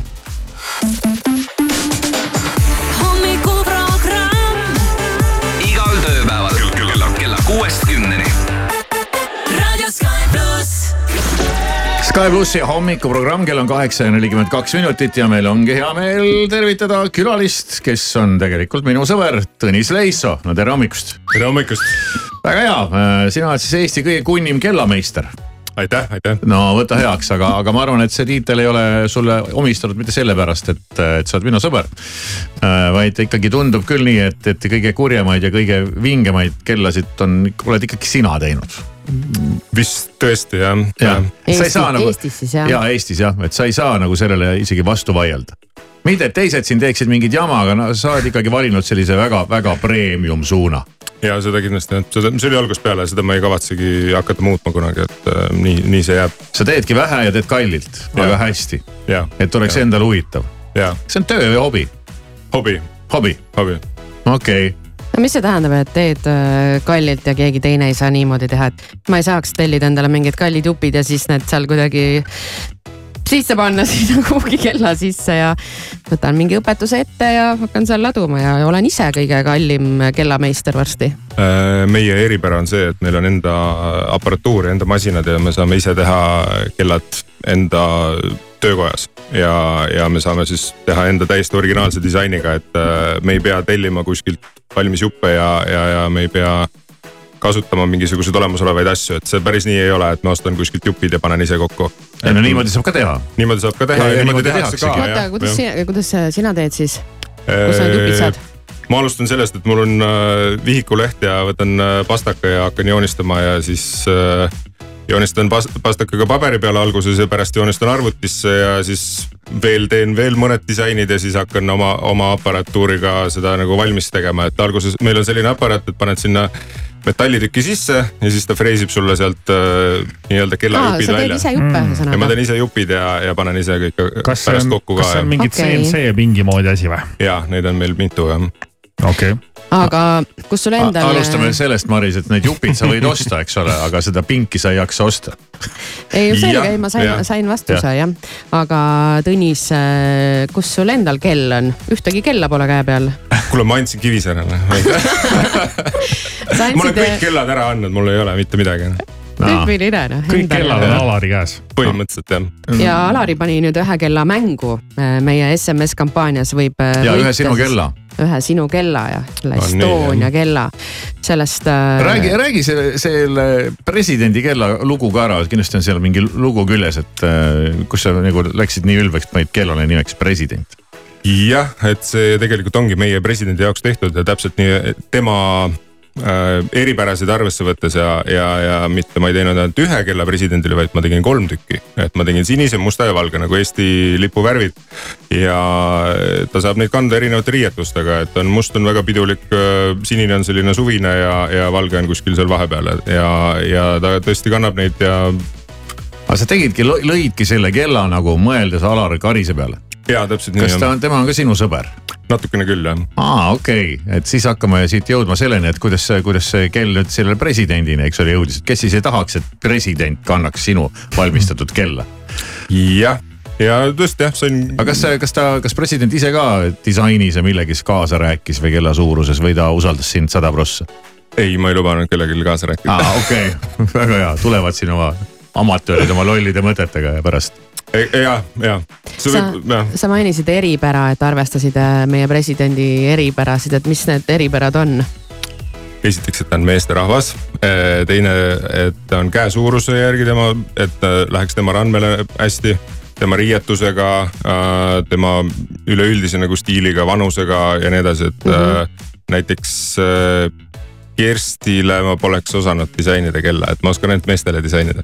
Sky plussi hommikuprogramm, kell on kaheksa ja nelikümmend kaks minutit ja meil ongi hea meel tervitada külalist, kes on tegelikult minu sõber Tõnis Leisso. no tere hommikust. tere hommikust. väga hea, sina oled siis Eesti kõige kunnim kellameister aitäh, aitäh. no võta heaks, aga, aga ma arvan, et see tiitel ei ole sulle omistatud mitte sellepärast, et, et sa oled minu sõber. vaid ikkagi tundub küll nii, et, et kõige kurjemaid ja kõige vingemaid kellasid on, oled ikkagi sina teinud. Vist tõesti jah ja.. Eesti, Eestis siis jah ja Eestis jah, et sa ei saa nagu sellele isegi vastu vaielda. mitte, et teised siin teeksid mingit jama, aga no sa oled ikkagi valinud sellise väga-väga premium suuna ja seda kindlasti jah, seda, see oli algusest peale, seda ma ei kavatsegi hakata muutma kunagi, et äh, nii, nii see jääb. sa teedki vähe ja teed kallilt, väga hästi. et oleks Ja. endale huvitav. ja see on töö või hobi? hobi. hobi? hobi. okei okay.. No mis see tähendab, et teed äh, kallilt ja keegi teine ei saa niimoodi teha, et ma ei saaks tellida endale mingid kallid jupid ja siis need seal kuidagi sisse panna sinna kuhugi kella sisse ja võtan mingi õpetuse ette ja hakkan seal laduma ja olen ise kõige kallim kellameister varsti. Äh, meie eripära on see, et meil on enda aparatuur ja enda masinad ja me saame ise teha kellad enda töökojas ja, ja me saame siis teha enda täiesti originaalse disainiga, et äh, me ei pea tellima kuskilt valmis juppe ja, ja, ja me ei pea kasutama mingisuguseid olemasolevaid asju, et see päris nii ei ole, et ma ostan kuskilt jupid ja panen ise kokku. ei no niimoodi saab ka teha. niimoodi saab ka teha Ja- ja, niimoodi niimoodi tehakse ka. oota, kuidas sina, kuidas sina teed siis? kus sa need jupid saad? ma alustan sellest, et mul on äh, vihikuleht ja võtan äh, pastaka ja hakkan joonistama ja siis äh, joonistan pas- pastakaga paberi peale alguses ja pärast joonistan arvutisse ja siis veel teen veel mõned disainid ja siis hakkan oma, oma aparatuuriga seda nagu valmis tegema, et alguses meil on selline aparaat, et paned sinna metallitüki sisse ja siis ta freesib sulle sealt äh, nii-öelda kellajupid sa teed välja. ise juppe ja ma ühesõnaga. teen ise jupid ja, ja panen ise kõik kas pärast on, kokku kas see ka. on mingi Okei. CNC pingi moodi asi või? ja neid on meil mitu jah. Okei okay. aga kus sul endal. alustame sellest, Maris, et need jupid sa võid osta, eks ole, aga seda pinki sa ei jaksa osta. ei, selge Jah,, ma sain sain vastuse jah. aga Tõnis, kus sul endal kell on? ühtegi kella pole käe peal. kuule, ma andsin Kivisäärele ma olen kõik andsid, kellad ära andnud, mul ei ole mitte midagi. Tüüpiline noh. kõik kellad on Alari käes. põhimõtteliselt jah. ja Alari pani nüüd ühe kella mängu äh, meie SMS kampaanias võib. ja ühe sinu kella. ühe sinu kella ja selle Estonia kella, sellest äh,. räägi, räägi selle, selle presidendi kella lugu ka ära, kindlasti on seal mingi lugu küljes, et äh, kus sa nagu läksid nii ülbeks, panid kellale nimeks president. jah, et see tegelikult ongi meie presidendi jaoks tehtud ja täpselt nii tema äh, eripärasid arvesse võttes ja, ja, ja mitte ma ei teinud ainult ühe kella presidendile, vaid ma tegin kolm tükki. et ma tegin sinise, musta ja valge nagu Eesti lipu värvid. ja ta saab neid kanda erinevate riietustega, et on must on väga pidulik, sinine on selline suvine ja, ja valge on kuskil seal vahepeal ja, ja ta tõesti kannab neid ja aga sa tegidki, lõidki selle kella nagu mõeldes Alar Karise peale. Ja täpselt nii kas ta on, tema on ka sinu sõber? natukene küll jah. aa, okei okay., et siis hakkame siit jõudma selleni, et kuidas kuidas see kell nüüd sellele presidendini, eks ole, jõudis, et kes siis ei tahaks, et president kannaks sinu valmistatud kella. jah, ja tõesti jah, see on. aga kas, kas ta, kas president ise ka disainis ja millegiski kaasa rääkis või kella suuruses või ta usaldas sind sada prossa? ei, ma ei lubanud kellelgi kaasa rääkida. aa, okei okay. väga hea, tulevad siin oma amatöörid oma lollide mõtetega ja pärast. ja, ja. sa, sa mainisid eripära, et arvestasid äh, meie presidendi eripärasid, et mis need eripärad on? esiteks, et ta on meesterahvas, teine, et ta on käe suuruse järgi tema, et äh, läheks tema randmele hästi tema riietusega, tema üleüldise nagu stiiliga, vanusega ja nii edasi, et mm -hmm. näiteks äh, Kerstile ma poleks osanud disainida kella, et ma oskan ainult meestele disainida.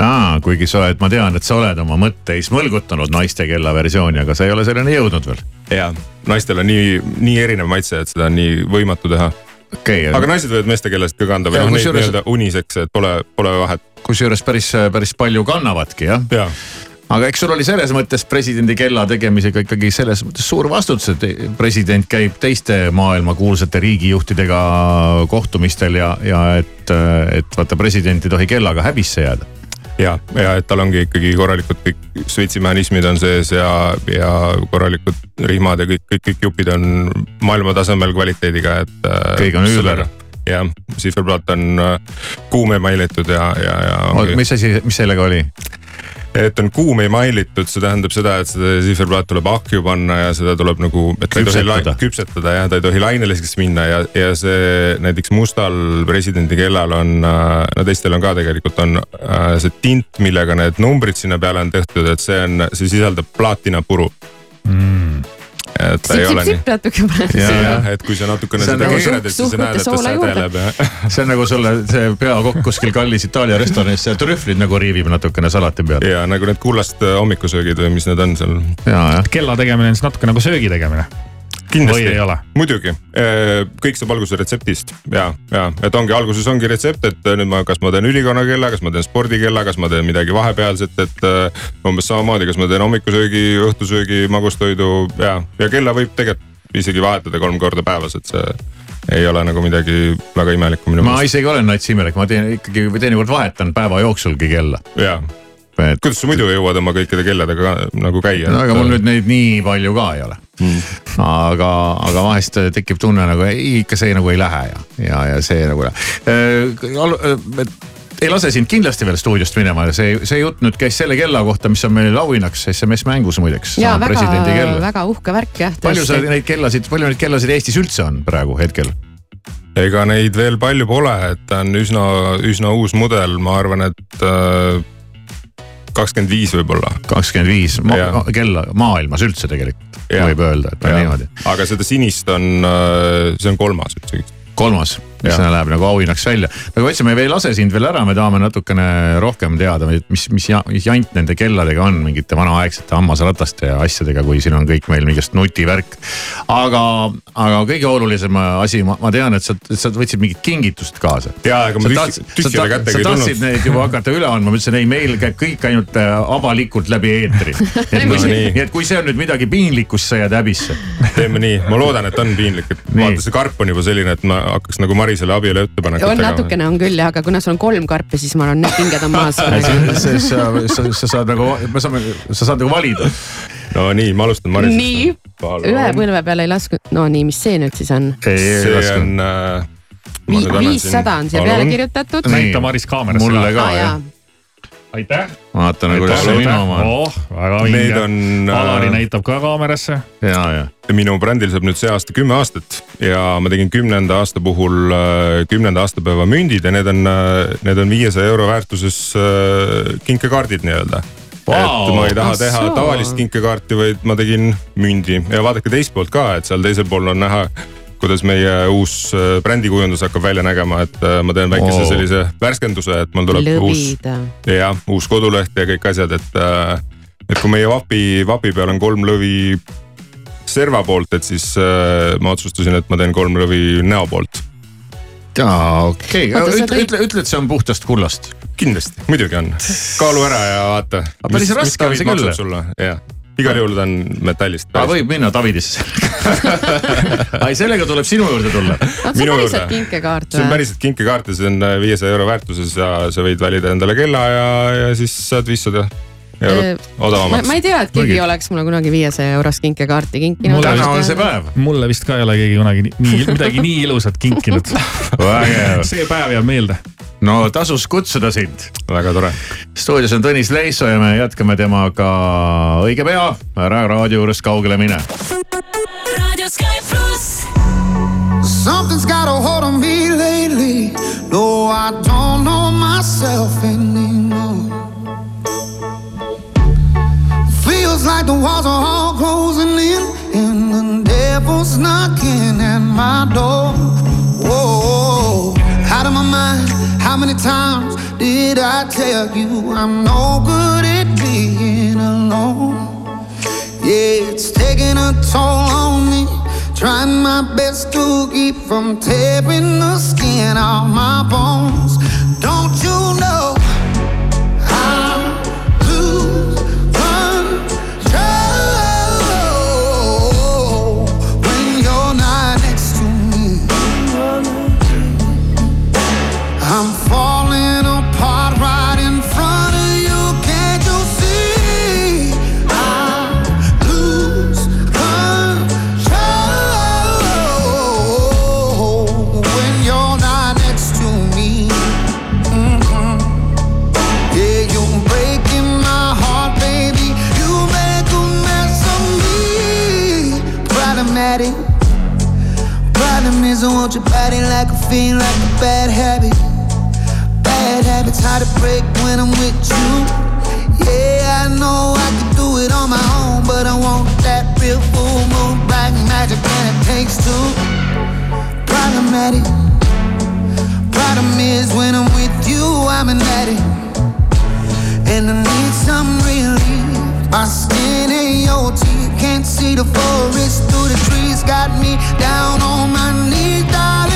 aa, kuigi sa oled, ma tean, et sa oled oma mõtteis mõlgutanud naiste kella versiooni, aga sa ei ole selleni jõudnud veel. ja naistel on nii, nii erinev maitse, et seda on nii võimatu teha. okei okay,. aga naised võivad meeste kellest ka kanda või Ja noh, neid kusjuures- nii-öelda unisex, et pole, pole vahet. kusjuures päris, päris palju kannavadki jah ja.. aga eks sul oli selles mõttes presidendi kella tegemisega ikkagi selles mõttes suur vastutus, et president käib teiste maailma kuulsate riigijuhtidega kohtumistel ja, ja et, et vaata president ei tohi kellaga häbisse jääda. ja, ja et tal ongi ikkagi korralikud kõik switch'imehhanismid on sees ja, ja korralikud rihmad ja kõik, kõik, kõik jupid on maailmatasemel kvaliteediga, et. Kõik on üüber. jah, sihverplaat on äh, kuum emailitud ja, ja, ja. mis asi, mis sellega oli? Et on kuum emailitud, see tähendab seda, et seda sihverplaat tuleb ahju panna ja seda tuleb nagu, et ta ei tohi lai- Küpsetada. küpsetada ja ta ei tohi laineliseks minna ja, ja see näiteks mustal presidendi kellal on, no teistel on ka tegelikult on äh, see tint, millega need numbrid sinna peale on tehtud, et see on, see sisaldab plaatinapuru mm.. Et ta ei ole nii. sipp-sipp natuke praegu. jah, et kui sa natukene See on seda nagu keerad, et siis sa näed, et ta sädeleb ja. see on nagu sulle see peakokk kuskil kallis Itaalia restoranis, see trühvlid nagu riivib natukene salati peal. ja nagu need kullast hommikusöögid või mis need on seal. kella tegemine on siis natuke nagu söögi tegemine. Või ei ole? muidugi, kõik saab alguse retseptist. Ja, ja et ongi alguses ongi retsept, et nüüd ma, kas ma teen ülikonnakella, kas ma teen spordikella, kas ma teen midagi vahepealset, et äh, umbes samamoodi, kas ma teen hommikusöögi, õhtusöögi, magustoidu ja, ja kella võib tegelikult isegi vahetada kolm korda päevas, et see ei ole nagu midagi väga imelikku minu ma isegi olen nats imelik, ma teen ikkagi teinekord vahetan päeva jooksulgi kella. ja, kuidas sa muidu jõuad oma kõikide kelladega nagu käia? no aga mul nüüd neid nii palju ka ei ole mm.. aga, aga vahest tekib tunne nagu ei, ikka see nagu ei lähe ja, ja, ja see nagu äh,. ei lase sind kindlasti veel stuudiost minema ja see, see jutt nüüd käis selle kella kohta, mis on meil auhinnaks SMS mängus muideks. ja väga, väga uhke värk jah. palju sa neid kellasid, palju neid kellasid Eestis üldse on praegu hetkel? ega neid veel palju pole, et ta on üsna, üsna uus mudel, ma arvan, et äh, kakskümmend viis võib-olla. kakskümmend viis kella maailmas üldse tegelikult Ja. võib öelda, et on Ja. niimoodi. aga seda sinist on, see on kolmas üldsegi. kolmas, mis läheb nagu auhinnaks välja. nagu ma ütlesin, me ei lase sind veel ära, me tahame natukene rohkem teada, mis, mis ja- jant nende kelladega on, mingite vanaaegsete hammasrataste ja asjadega, kui siin on kõik meil mingist nutivärk. aga, aga kõige olulisem asi, ma, tean, et sa, sa võtsid mingit kingitust kaasa. Jaa, ega ma Sa tühjale sa sa ei tulnud. tahtsid neid juba hakata üle andma, ma ütlesin ei, meil käib kõik ainult äh, avalikult läbi eetri. No nii. et kui see on nüüd midagi piinlikkust, sa jääd häbisse. teeme nii, ma loodan, et on piinlik, et vaata see karp on juba selline, et ma hakkaks nagu Marisele abielu ettepanekut on natukene on küll jah, aga kuna sul on kolm karpi, siis ma arvan, need pinged on maas. sa, sa, sa, sa saad nagu, me saame, sa saad nagu valida. no nii, ma alustan Marisest. nii, ühe põlve peale ei lasku, no nii, mis see nüüd siis on? see on äh, Vi, viissada on siia peale kirjutatud. näita Maris kaamerasse. mulle ka ah, jah. Aitäh. vaata nagu kuidas see minu oma on. oh, väga Need vinge. on, äh, Alari näitab ka kaamerasse. ja, ja. minu brändil saab nüüd see aasta kümme aastat ja ma tegin kümnenda aasta puhul äh, kümnenda aastapäeva mündid ja need on, need on viiesaja euro väärtuses äh, kinkekaardid nii-öelda Vau! et ma ei taha Ah teha tavalist kinkekaarti, vaid ma tegin mündi ja vaadake teist poolt ka, et seal teisel pool on näha kuidas meie uus äh, brändikujundus hakkab välja nägema, et äh, ma teen väikese Wow. sellise värskenduse, et mul tuleb uus lõvida. jah, uus koduleht ja kõik asjad, et, äh, et kui meie vapi, vapi peal on kolm lõvi serva poolt, et siis ma otsustasin, et ma teen kolm lõvi näo poolt. jaa, okei okay., ütle, ütle, ütle, et see on puhtast kullast. kindlasti, muidugi on, kaalu ära ja vaata. päris raske on see küll. sulle, jah, igal juhul ta on metallist. aga võib minna Davidisse ai, sellega tuleb sinu juurde tulla. on see päriselt kinkekaart see on või? päriselt kinkekaart ja see on äh, viiesaja euro väärtuses ja sa võid valida endale kella ja, ja siis saad viissada eurot ma, odavamaks. ma ei tea, et keegi oleks mulle kunagi viiesaja eurost kinkekaarti kinkinud. mulle vist ka ei ole keegi kunagi nii- midagi nii ilusat kinkinud. See päev jääb meelde. no tasus kutsuda sind. väga tore. stuudios on Tõnis Leiso ja me jätkame temaga õige pea. ära raadio juurest kaugele mine. Something's got a hold on me lately. No, I don't know myself anymore. Feels like the walls are all closing in, and the devil's knocking at my door. Whoa, out of my mind. How many times did I tell you I'm no good at being alone? Yeah, it's taking a toll on me. Trying my best to keep from tearing the skin off my bones. Don't you know? Problematic. Problem is, I want your body like a fiend, like a bad habit. Bad habits hard to break when I'm with you. Yeah, I know I could do it on my own, but I want that real full moon, black magic, and it takes two. Problematic. Problem is, when I'm with you, I'm an addict, and I need some relief. My skin ain't your teeth, can't see the forest through the trees. Got me down on my knees, darling,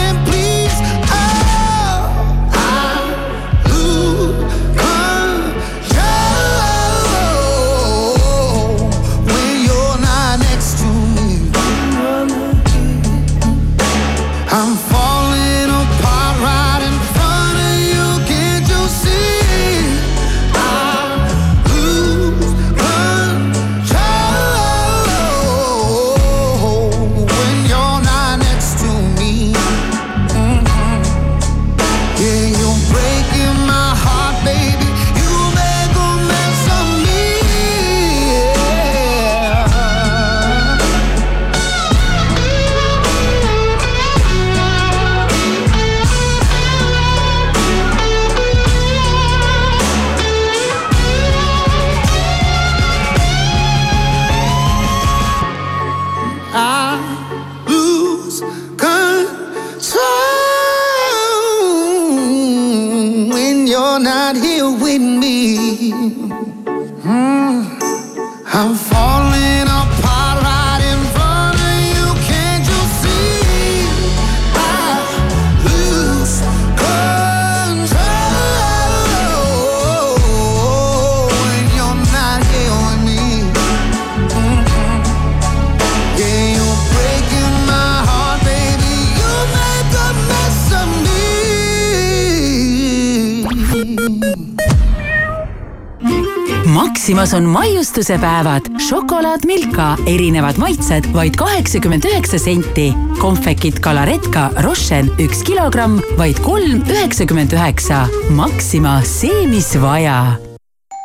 Maximas on maiustuse päevad. šokolaad Milka, erinevad maitsed, vaid kaheksakümmend üheksa senti. konfekid Kalaretka Rochen üks kilogramm, vaid kolm üheksakümmend üheksa. Maxima, see, mis vaja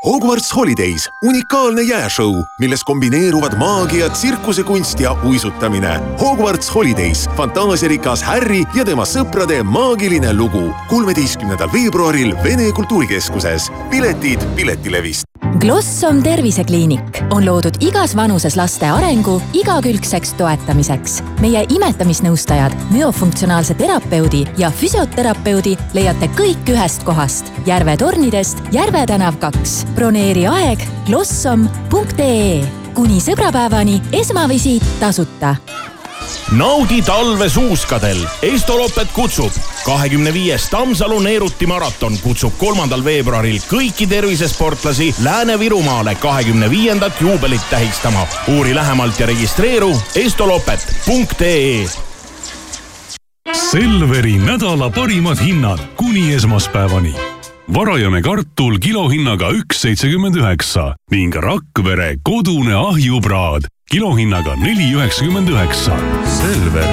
Hogwarts Holidays, unikaalne jääšõu, milles kombineeruvad maagia, tsirkusekunst ja uisutamine. Hogwarts Holidays, fantaasiarikas Harry ja tema sõprade maagiline lugu. kolmeteistkümnendal veebruaril Vene Kultuurikeskuses. piletid Piletilevist. Glossom tervisekliinik on loodud igas vanuses laste arengu igakülgseks toetamiseks. meie imetamisnõustajad, müofunktsionaalse terapeudi ja füsioterapeudi leiate kõik ühest kohast. Järve tornidest Järve tänav kaks. Broneeri aeg glossom.ee kuni sõbrapäevani esmavisiit tasuta naudi talve suuskadel. Estoloppet kutsub kahekümne viies Tammsalu Neeruti maraton kutsub kolmandal veebruaril kõiki tervisesportlasi Lääne-Virumaale kahekümne viiendat juubelit tähistama. uuri lähemalt ja registreeru estoloppet.ee Selveri nädala parimad hinnad kuni esmaspäevani. Varajane kartul kilohinnaga üks seitsekümmend üheksa ning Rakvere kodune ahjupraad kilohinnaga neli üheksakümmend üheksa. Selver,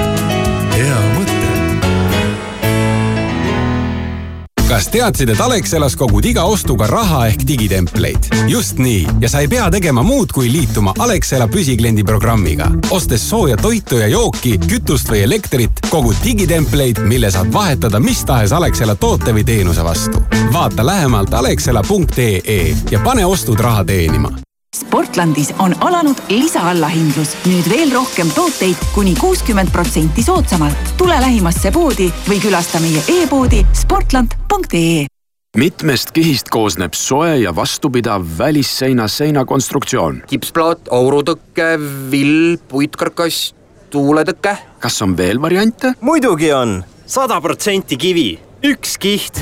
kas teadsid, et Alexelas kogud iga ostuga raha ehk digitempleid? just nii ja sa ei pea tegema muud, kui liituma Alexela püsikliendi programmiga. ostes sooja toitu ja jooki, kütust või elektrit, kogud digitempleid, mille saad vahetada mis tahes Alexela toote või teenuse vastu. vaata lähemalt alexela.ee ja pane ostud raha teenima Sportlandis on alanud lisaallahindlus. nüüd veel rohkem tooteid kuni kuuskümmend protsenti soodsamalt. tule lähimasse poodi või külasta meie e-poodi sportland.ee mitmest kihist koosneb soe ja vastupidav välisseina seinakonstruktsioon. kipsplaat, aurutõke, vill, puitkarkass, tuuletõke. kas on veel variante? muidugi on, sada protsenti kivi, üks kiht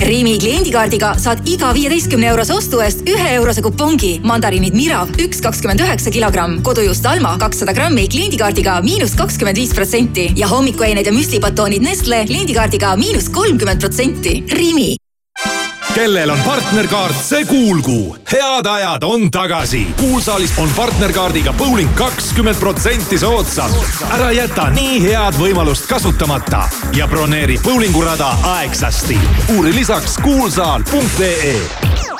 Rimi kliendikaardiga saad iga viieteistkümne eurose ostu eest ühe eurose kupongi. mandariinid Mirav üks kakskümmend üheksa kilogramm, kodujuust Alma kakssada grammi kliendikaardiga miinus kakskümmend viis protsenti ja hommikuained ja müslibatoonid Nestle kliendikaardiga miinus kolmkümmend protsenti. Rimi kellel on partnerkaart, see kuulgu. head ajad on tagasi. kuulsaalis on partnerkaardiga bowling kakskümmend protsenti soodsam. ära jäta nii head võimalust kasutamata ja broneeri bowlingurada aegsasti. uuri lisaks kuulsaal.ee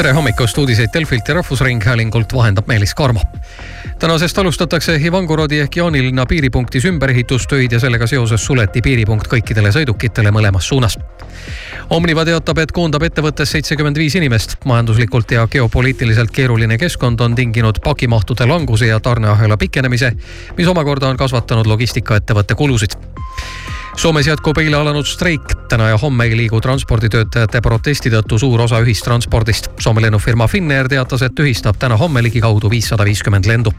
tere hommikust, uudiseid Delfilt ja Rahvusringhäälingult vahendab Meelis Karmo. tänasest alustatakse Ivangorodi ehk Jaanilinna piiripunktis ümberehitustöid ja sellega seoses suleti piiripunkt kõikidele sõidukitele mõlemas suunas. Omniva teatab, et koondab ettevõttes seitsekümmend viis inimest. majanduslikult ja geopoliitiliselt keeruline keskkond on tinginud pakimahtude languse ja tarneahela pikenemise, mis omakorda on kasvatanud logistikaettevõtte kulusid Soomes jätkub eile alanud streik. täna ja homme ei liigu transporditöötajate protesti tõttu suur osa ühistranspordist. Soome lennufirma Finnair teatas, et tühistab täna-homme ligikaudu viissada viiskümmend lendu.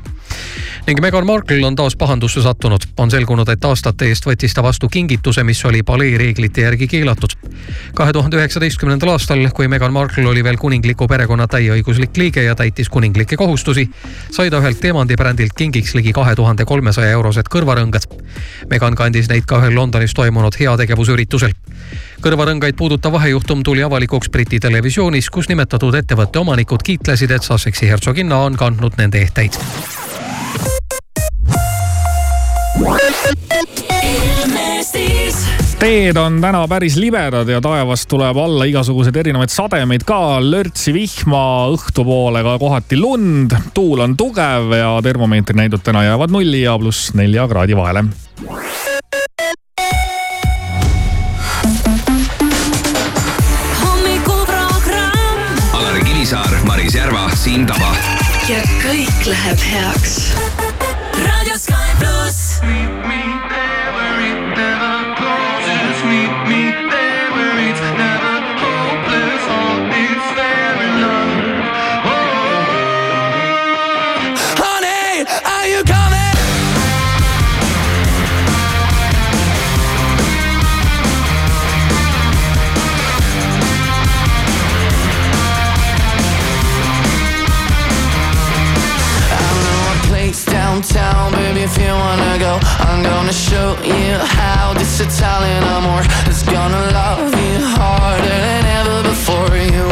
ning Meghan Markle on taas pahandusse sattunud. on selgunud, et aastate eest võttis ta vastu kingituse, mis oli palee reeglite järgi keelatud. kahe tuhande üheksateistkümnendal aastal, kui Meghan Markle oli veel kuningliku perekonna täieõiguslik liige ja täitis kuninglikke kohustusi, sai ta ühelt teemandibrändilt kingiks ligi kahe tuhande kolmesaja eurosed kõrvarõngad. Meghan kandis neid ka ühel Londonis toimunud heategevusüritusel. kõrvarõngaid puudutav vahejuhtum tuli avalikuks Briti televisioonis, kus nimetatud ettevõtte omanikud kiitlesid, et Sussexi hertsoginna on kandnud nende ehteid. teed on täna päris libedad ja taevast tuleb alla igasuguseid erinevaid sademeid ka, lörtsi vihma, õhtupoole ka kohati lund, tuul on tugev ja termomeetrinäidud täna jäävad nulli ja pluss nelja kraadi vahele. värva, siin taba. ja kõik läheb heaks. raadio Sky pluss. wanna go I'm gonna show you how this Italian amor Is gonna love you harder than ever before. You